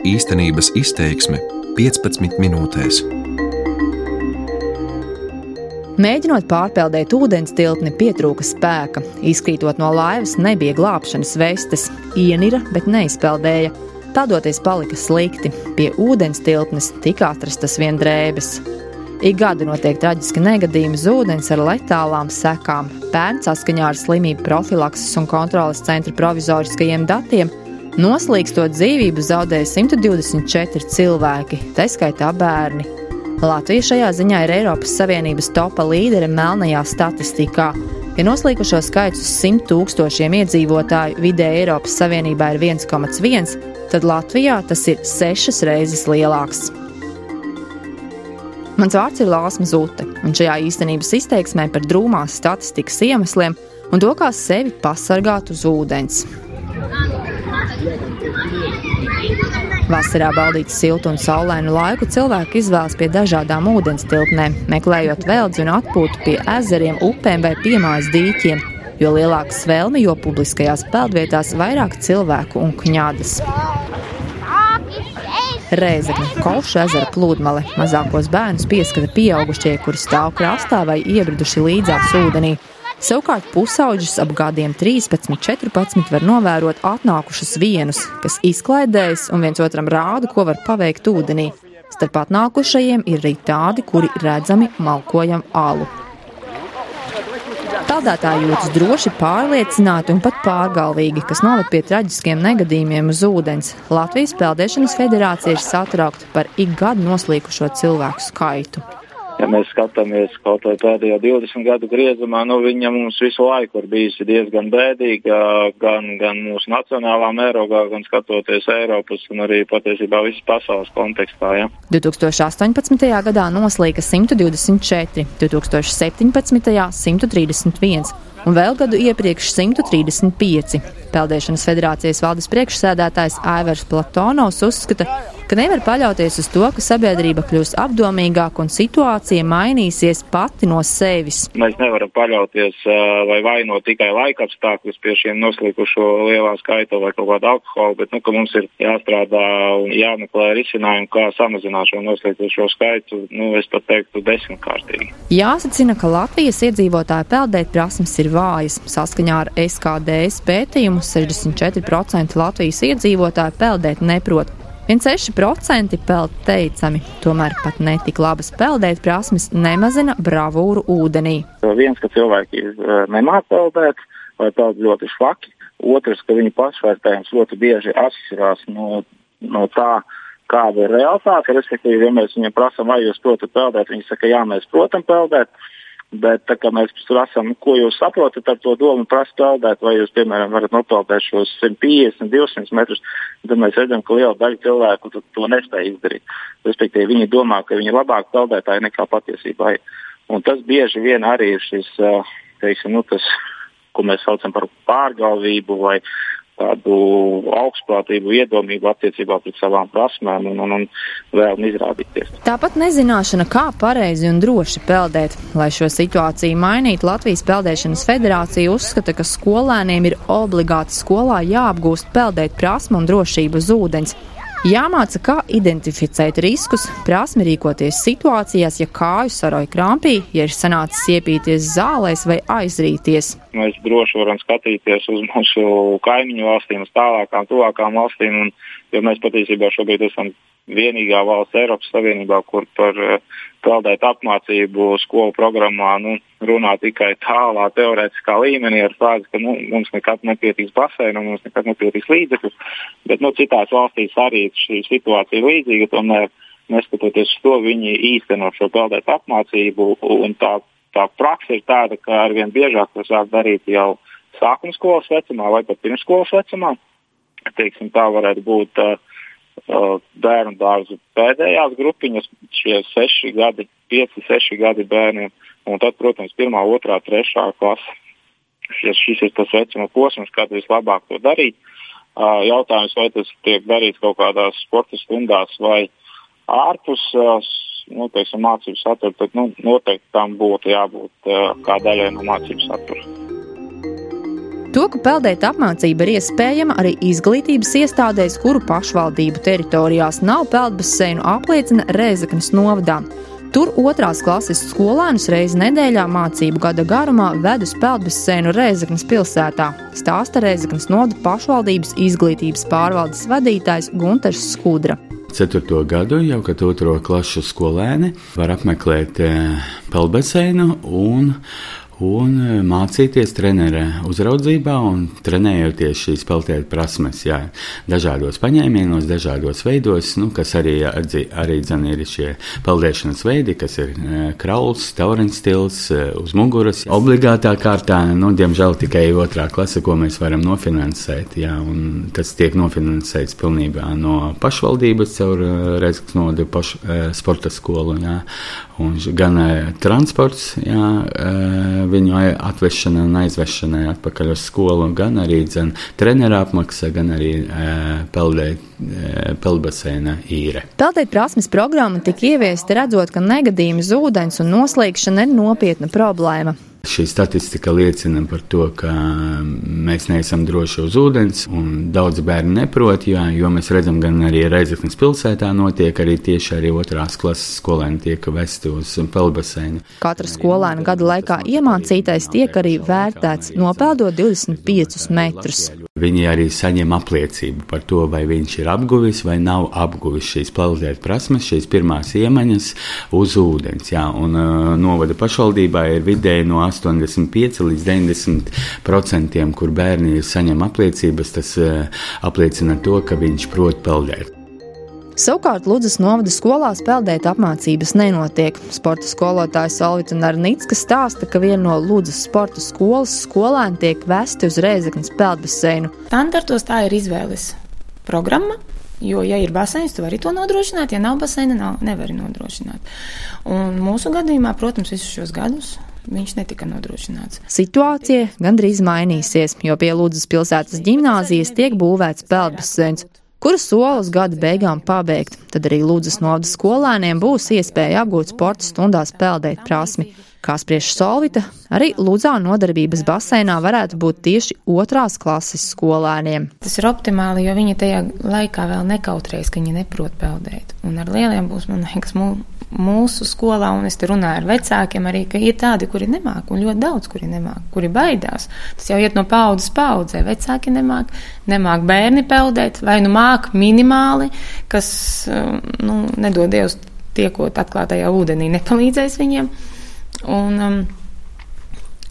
Īstenības izteiksme 15 minūtēs. Mēģinot pārpeldēt ūdens tilpni, pietrūka spēka. Izkrītot no laivas, nebija glābšanas vestes, ienira, bet neizpeldēja. Tādoties palika slikti. Pie ūdens tilpnes tika atrastas vien drēbes. Ik gadu notiek traģiski negadījumi uz ūdens ar letālām sekām. Pērn saskaņā ar slimību profilakses un kontrolas centra provizoriskajiem datiem noslīkstot dzīvību zaudēja 124 cilvēki, tā skaitā bērni. Latvija šajā ziņā ir Eiropas Savienības topa līdere melnajā statistikā. Ja noslīkušo skaits uz 100 tūkstošiem iedzīvotāju vidēji Eiropas Savienībā ir 1,1, tad Latvijā tas ir sešas reizes lielāks. Mans vārds ir Lāsma Zute, un šajā īstenības izteiksmē par drūmās statistikas iemesliem un to, kā sevi pasargāt uz ūdens. Vasarā baudīt siltu un saulainu laiku cilvēki izvēlas pie dažādām ūdens tilpnēm, meklējot veldzi un atpūtu pie ezeriem, upēm vai piemājas dīķiem, jo lielāka svelme, jo publiskajās peldvietās vairāk cilvēku un kņādas. Rēzekne, Kolša ezera plūdmale. Mazākos bērnus pieskata pieaugušie, kuri stāv krastā vai iebriduši līdzās ūdenī. Savukārt pusauģis ap gadiem 13, 14 var novērot atnākušus vienus, kas izklaidējas un viens otram rāda, ko var paveikt ūdenī. Starp atnākušajiem ir arī tādi, kuri redzami malkojam alu. Peldētāji jūtas droši, pārliecināti un pat pārgalvīgi, kas noved pie traģiskiem negadījumiem uz ūdens. Latvijas Peldēšanas federācija ir satraukta par ik gadu noslīkušo cilvēku skaitu ja mēs skatāmies kaut vai pēdējo 20 gadu griezumā, nu, viņa mums visu laiku ir bijusi diezgan bēdīga, gan, gan mūsu nacionālā mērogā, gan skatoties Eiropas un arī patiesībā visas pasaules kontekstā. Ja. 2018. gadā noslīka 124, 2017. 131 un vēl gadu iepriekš 135. Peldēšanas federācijas valdes priekšsēdētājs Aivars Platonovs uzskata, ka nevar paļauties uz to, ka sabiedrība kļūs apdomīgāka un situācija mainīsies pati no sevis. Mēs nevaram paļauties vai vainot tikai laika apstākļus pie šiem noslīkušo lielā skaita vai kaut kāda alkohola, bet nu, mums ir jāstrādā un jāmeklē risinājumi, kā samazināt šo noslīkušo skaitu. Nu, es pat teiktu, desmitkārtīgi. Jāsacina, ka Latvijas iedzīvotāju peldēt prasmes ir vājas. Saskaņā ar SKDS pētījumu 64% Latvijas iedzīvotāju peldēt neprot. 1,6% peld teicami, tomēr pat netik labas peldēt prasmes nemazina bravūru ūdenī. Viens, ka cilvēki eh, nemāca peldēt vai peld ļoti švaki, otrs, ka viņu pašvērtējums ļoti bieži atšķirās no, no tā, kāda ir realitāte. Respektīvi, ja mēs viņiem prasām, vai jūs protat peldēt, viņi saka, jā, mēs protam peldēt. Bet, tā kā mēs prasām, ko jūs saprotat ar to domu, prasa peldēt, vai jūs, piemēram, varat nopeldēt šos 150, 200 metrus, tad mēs redzam, ka liela daļa cilvēku to, nespēja izdarīt. Respektīvi, viņi domā, ka viņi ir labāk peldētāji nekā patiesībā ir. Un tas bieži vien arī ir šis, teiksim, nu, tas, ko mēs saucam par pārgalvību vai tādu augstprātību, iedomību attiecībā pret savām prasmēm un, un, un vēlmi izrādīties. Tāpat nezināšana, kā pareizi un droši peldēt. Lai šo situāciju mainītu, Latvijas Peldēšanas federācija uzskata, ka skolēniem ir obligāti skolā jāapgūst peldēt prasmu un drošību uz ūdens. Jāmāca, kā identificēt riskus, prasmi rīkoties situācijās, ja kāju saroja krampī, ja ir sanācis iepīties zālēs vai aizrīties. Mēs droši varam skatīties uz mūsu kaimiņu valstīm, uz tālākām, tuvākām valstīm, un, jo mēs patiesībā šobrīd esam vienīgā valsts Eiropas Savienībā, kur par uh, peldēt apmācību skolu programmā nu, runā tikai tālā teorētiskā līmenī ar frāzi, ka nu, mums nekad nepietiks baseina, mums nekad nepietiks līdzekļu. Bet nu, citās valstīs arī šī situācija ir līdzīga. Tomēr, neskatoties uz to, viņi īsteno šo peldēt apmācību. Tā, tā praksa ir tāda, ka arvien biežāk to sāk darīt jau sākuma skolas vecumā vai pat pirmsskolas vecumā. Teiksim, tā varētu būt uh, bērnu dārzu pēdējās grupiņas, šie seši gadi, pieci, seši gadi bērniem. Un tad, protams, pirmā, otrā, trešā klase. Šis, šis ir tas vecuma posms, kad vislabāk to darīt. Jautājums, vai tas tiek darīts kaut kādās sporta stundās vai ārpus nu, teiksim, mācību satura, tad nu, noteikti tam būtu jābūt kā daļai no mācību satura. To, ka peldēt apmācība ir iespējama arī izglītības iestādēs, kuru pašvaldību teritorijās nav peldbaseinu, apliecina Rēzaknes novadā. Tur otrās klases skolēnus reizi nedēļā mācību gada garumā ved uz peldbaseinu Rēzaknes pilsētā, stāsta Rēzaknes novada pašvaldības izglītības pārvaldes vadītājs Gunters Skudra. Ceturto gadu jau kad otro klašu skolēni var apmeklēt eh, peldbaseinu un un e, mācīties trenera uzraudzībā un trenējoties šīs peltēt prasmes, jā, dažādos paņēmienos, dažādos veidos, nu, kas arī, arī, arī dzen, ir šie peldēšanas veidi, kas ir e, krauls, taurens stils, e, uz muguras. Obligātā kārtā, nu, diemžēl tikai otrā klase, ko mēs varam nofinansēt, jā, un tas tiek nofinansēts pilnībā no pašvaldības caur Reizes nodu pašu sporta skolu, jā, un gan transports, jā, viņu atvešanai un aizvešanai atpakaļ uz skolu, gan arī dzen, trenera apmaksa, gan arī e, peldēt, e, peldbaseina īre. Peldēt prasmes programma tika ieviesta redzot, ka negadījumi zūdens un noslīkšana ir nopietna problēma. Šī statistika liecina par to, ka mēs neesam droši uz ūdens, un daudz bērnu neprot, jā, jo mēs redzam, gan arī Reizeknas pilsētā notiek arī tieši arī otrās klases skolēni tiek vesti uz peldbaseinu. Katra skolēna gada laikā iemācītais tiek arī vērtēts, nopeldot 25 metrus. Viņi arī saņem apliecību par to, vai viņš ir apguvis vai nav apguvis šīs peldēt prasmes, šīs pirmās iemaņas uz ūdens. Jā, un uh, novada pašvaldībā ir vidēji no 85 līdz 90 procentiem, kur bērni saņem apliecības, tas eh, apliecina to, ka viņš prot peldēt. Savukārt Ludus novada skolās peldēt apmācības nenotiek. Sporta skolotājs Olvita Narnicka stāsta, ka viena no Ludus sporta skolas skolēni tiek vesti uz Rēzeknas peldbaseinu. Standartos tā ir izvēles programma, Jo, ja ir baseins, tu vari to nodrošināt, ja nav baseina, nav, nevari nodrošināt. Un mūsu gadījumā, protams, visus šos gadus viņš netika nodrošināts. Situācija gandrīz mainīsies, jo pie Lūdzes pilsētas ģimnāzijas tiek būvēts peldbaseins, kuru sola uz gada beigām pabeigt. Tad arī Lūdzes nodas skolēniem būs iespēja apgūt sporta stundās peldēt prasmi. Kā spriež Solvita, arī Lūdzā nodarbības baseinā varētu būt tieši otrās klases skolēniem. Tas ir optimāli, jo viņi tajā laikā vēl nekautrēs, ka viņi neprot peldēt. Un ar lieliem būs, man liekas, mūsu skolā, un es te runāju ar vecākiem arī, ka ir tādi, kuri nemāk, un ļoti daudz, kuri nemāk, kuri baidās. Tas jau iet no paudzes paudzē. Vecāki nemāk, nemāk bērni peldēt, vai nu māk minimāli, kas, um, nu, nedod Dievs, tiekot atklātajā ūdenī, nepalīdzēs viņiem. Un, um,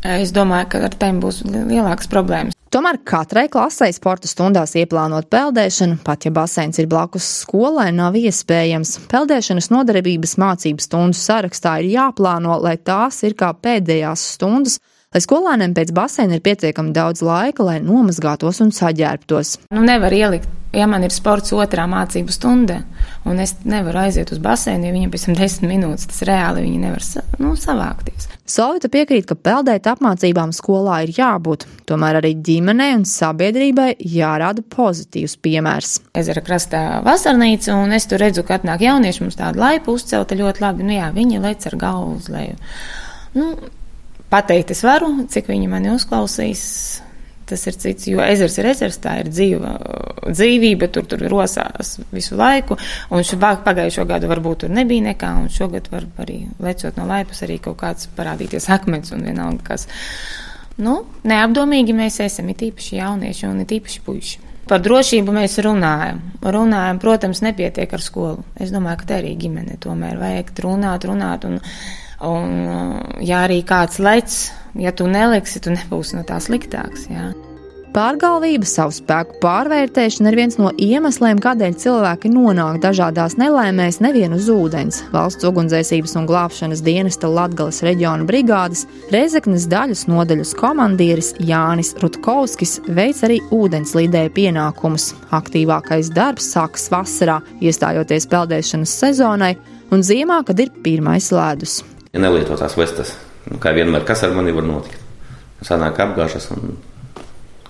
es domāju, ka ar tiem būs lielākas problēmas. Tomēr katrai klasē sporta stundās ieplānot peldēšanu, pat ja baseins ir blakus skolai, nav iespējams. Peldēšanas nodarbības mācību stundu sarakstā ir jāplāno, lai tās ir kā pēdējās stundas, lai skolēniem pēc baseina ir pietiekami daudz laika, lai nomazgātos un saģērbtos. Nu, nevar ielikt ja man ir sports otrā mācību stunda, un es nevaru aiziet uz baseinu, ja viņam pēc tam desmit minūtes tas reāli viņi nevar nu, savākties. Solvita piekrīt, ka peldēt apmācībām skolā ir jābūt, tomēr arī ģimenei un sabiedrībai jārāda pozitīvs piemērs. Ezera krastā vasarnīca, un es tur redzu, ka atnāk jaunieši mums tādu laipu uzcelta ļoti labi, nu jā, viņi lec ar galvu uz leju. Nu, pateikt es varu, cik viņi mani uzklausīs, tas ir cits. Jo ezers ir ezers, tā ir dzīva, dzīvība, tur, tur rosās visu laiku. Un pagājušo gadu varbūt tur nebija nekā, un šogad var arī lecot no laipas arī kaut kāds parādīties akmens un vienalga kas. Nu, neapdomīgi mēs esam, it īpaši jaunieši un it īpaši puiši. Par drošību mēs runājam. Runājam, protams, nepietiek ar skolu. Es domāju, ka te arī ģimene tomēr vajag runāt, runāt. Un, un ja arī kāds lec, ja tu neliksi, tu nebūsi no tā sliktāks. Jā. Pārgalvība, savu spēku pārvērtēšana ir viens no iemesliem, kādēļ cilvēki nonāk dažādās nelaimēs nevien uz ūdens. Valsts ugunsdzēsības un glābšanas dienesta Latgales reģiona brigādes Reizeknas daļas nodaļas komandieris Jānis Rutkovskis veic arī ūdenslīdēja pienākumus. Aktīvākais darbs sākas vasarā, iestājoties peldēšanas sezonai, un ziemā, kad ir pirmais ledus. Ja nelietotās vestas Nu, kā vienmēr, kas ar mani var notikt? Sanāk apgāžas, un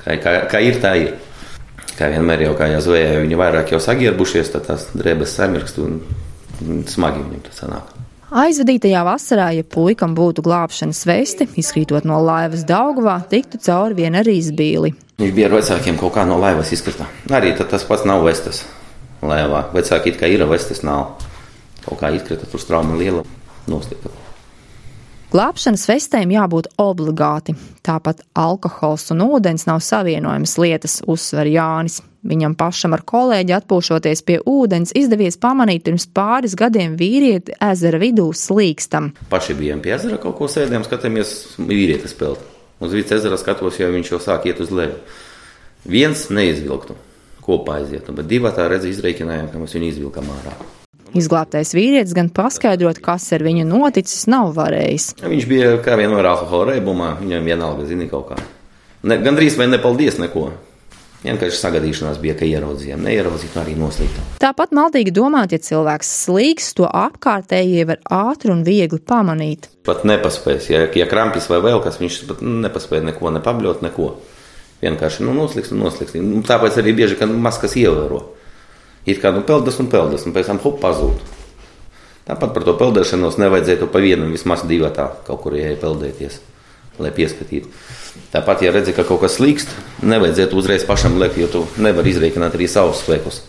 kā, kā, kā ir, tā ir. Kā vienmēr jau kā jāzvēja, viņi vairāk jau sagierbušies, tad tās drēbes samirkst un smagi viņam tas sanāk. Aizvadītajā vasarā, ja puikam būtu glābšanas vesti, izkrītot no laivas Daugavā, tiktu cauri vien arī izbīli. Viņš bija ar vecākiem kaut kā no laivas izkrita. Arī tas pats nav vestas laivā. Vecāki it kā ir vestas nav. Kaut kā izkrita tur strauma liela noslīta. Glābšanas vestēm jābūt obligāti. Tāpat alkohols un ūdens nav savienojamas lietas, uzsver Jānis. Viņam pašam ar kolēģi atpūšoties pie ūdens izdevies pamanīt pirms pāris gadiem vīrieti ezera vidū slīkstam. Paši bijām pie ezera kaut ko sēdējām, skatāmies vīrietis peld. Uz vidus ezera skatos, jo viņš jau sāk iet uz leju. Viens neizvilktu, kopā aizietu, bet divi tā redz izreikinājām, ka mēs viņu izvilkam ārā. Izglābtais vīrietis gan paskaidrot, kas ar viņu noticis, nav varējis. Viņš bija kā vienmēr alkohola reibumā, viņam vienalga zina kaut kā. Ne, Gan drīz vai nepaldies neko. Vienkārši sagadīšanās bija, ka ieraudzījām, neieraudzīt, arī noslīdām. Tāpat maldīgi domāt, ja cilvēks slīgs, to apkārtējie var ātri un viegli pamanīt. Pat nepaspējas, ja, ja krampis vai vēl kas, viņš pat nepaspēja neko, nepabļot, neko. Vienkārši nu, noslīgs un noslīgs. Nu, tāpēc arī bieži, kad maskas ievēro. Ir kā nu peldas un peldas, un pēc tam hop pazūd. Tāpat par to peldēšanos nevajadzētu pa vienam, vismaz divatā kaut kur ieeja peldēties, lai pieskatītu. Tāpat, ja redzi, ka kaut kas slīkst, nevajadzētu uzreiz pašam lekt, jo tu nevari izrēķināt arī savus spēkus.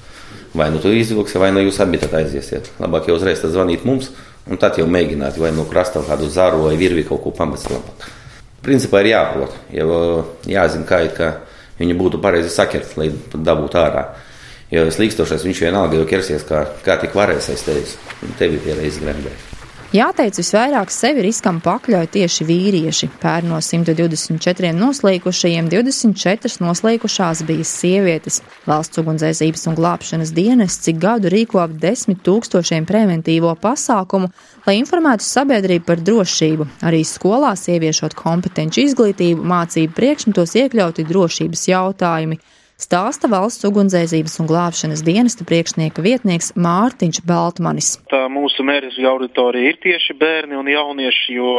Vai nu tu izvilksi, vai nu jūs abi tad aiziesiet. Labāk jau uzreiz zvanīt mums, un tad jau mēģināt, vai no krasta kādu zāru vai virvi kaut ko pamest labāk. Principā ir jāprot, jau jāzina, kā ir, ka viņi būtu pareizi sakert, lai dabūtu ārā. Jo slīkstošais viņš vienalga jau ķersies, kā, kā tik varēs aiz tevis. Tevi pierādījis grembēji. Jāteic, visvairāk sevi riskam pakļauj tieši vīrieši. Pērn no 124 noslīkušajiem 24 noslīkušās bija sievietes. Valsts ugunsdzēsības un glābšanas dienas cik gadu rīko ap 10 tūkstošiem preventīvo pasākumu, lai informētu sabiedrību par drošību. Arī skolās ieviešot kompetenci izglītību, mācību priekšmetos iekļauti drošības jautājumi stāsta valsts ugunsdzēsības un glābšanas dienesta priekšnieka vietnieks Mārtiņš Baltmanis. Tā mūsu mērķis auditorija ir tieši bērni un jaunieši, jo,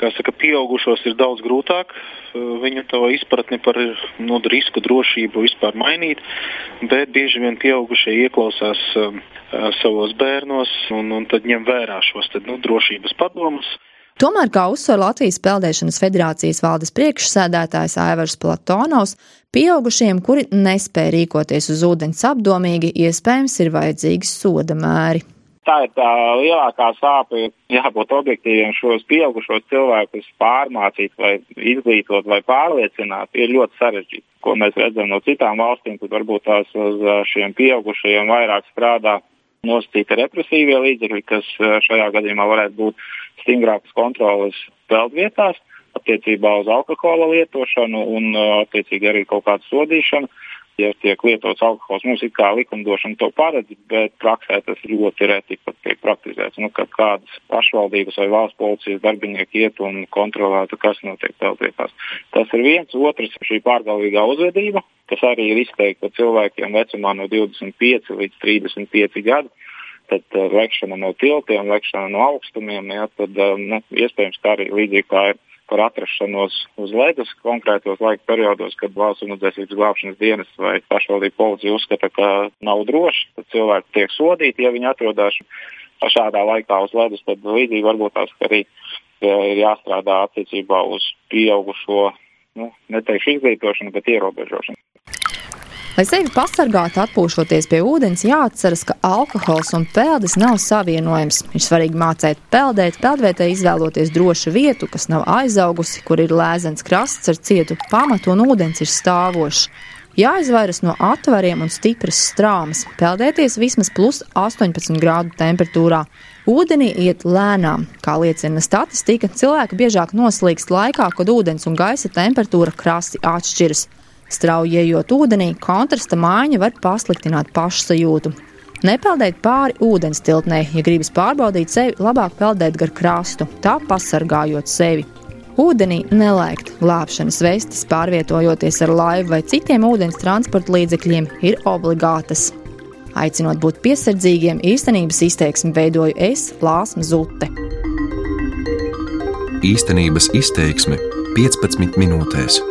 kā saka, pieaugušos ir daudz grūtāk viņu to izpratni par nu, risku drošību vispār mainīt, bet bieži vien pieaugušie ieklausās uh, savos bērnos un, un tad ņem vērā šos tad, nu, drošības padomus. Tomēr, kā uzsver Latvijas Peldēšanas federācijas valdes priekšsēdētājs Aivars Platonovs, pieaugušiem, kuri nespēja rīkoties uz ūdens apdomīgi, iespējams ir vajadzīgi soda mēri. Tā ir tā lielākā sāpe, jābūt objektīviem šos pieaugušos cilvēkus pārmācīt, vai izglītot, vai pārliecināt, ir ļoti sarežģīti. Ko mēs redzam no citām valstīm, kur varbūt tās uz šiem pieaugušajiem vairāk strādā nosacīti represīvie līdzekļi, kas šajā gadījumā varētu būt stingrākas kontrolas peldvietās attiecībā uz alkohola lietošanu un attiecīgi arī kaut kādu sodīšanu. Ja tiek lietots alkohols, mums ir kā likumdošana to paredz, bet praksē tas ļoti reti pat tiek praktizēts. Nu, kad kādas pašvaldības vai valsts policijas darbinieki iet un kontrolētu, kas notiek peldvietās. Tas ir viens, otrs šī pārgalvīgā uzvedība, kas arī ir izteikta cilvēkiem vecumā no 25 līdz 35 gadiem tad uh, lekšana no tiltiem, lekšana no augstumiem, jā, tad uh, nu, iespējams tā arī līdzīgi kā ir par atrašanos uz ledus konkrētos laika periodos, kad valsts ugunsdzēsības glābšanas dienas vai pašvaldība policija uzskata, ka nav droši, tad cilvēki tiek sodīti, ja viņi atrodas šādā laikā uz ledus. Tad līdzīgi varbūt tās arī ir jāstrādā attiecībā uz pieaugušo, nu, neteikšu izglītošanu, bet ierobežošanu. Lai sevi pasargātu, atpūšoties pie ūdens, jāatceras, ka alkohols un peldes nav savienojams. Ir svarīgi mācīt peldēt, peldvietē izvēloties drošu vietu, kas nav aizaugusi, kur ir lēzens krasts ar cietu pamatu un ūdens ir stāvošs. Jāizvairas no atvariem un stipras strāmas, peldēties vismaz plus 18 grādu temperatūrā. Ūdenī iet lēnām, kā liecina statistika, cilvēki biežāk noslīkst laikā, kad ūdens un gaisa temperatūra krasti atšķiras. Strauji ejot ūdenī, kontrasta mājiņa var pasliktināt pašsajūtu. Nepeldēt pāri ūdens tiltnē, ja gribas pārbaudīt sevi, labāk peldēt gar krastu, tā pasargājot sevi. Ūdenī nelēkt glābšanas vestes, pārvietojoties ar laivu vai citiem ūdens transporta līdzekļiem, ir obligātas. Aicinot būt piesardzīgiem, īstenības izteiksmi veidoju es, Lāsma Zute. Īstenības izteiksme 15 minūtēs.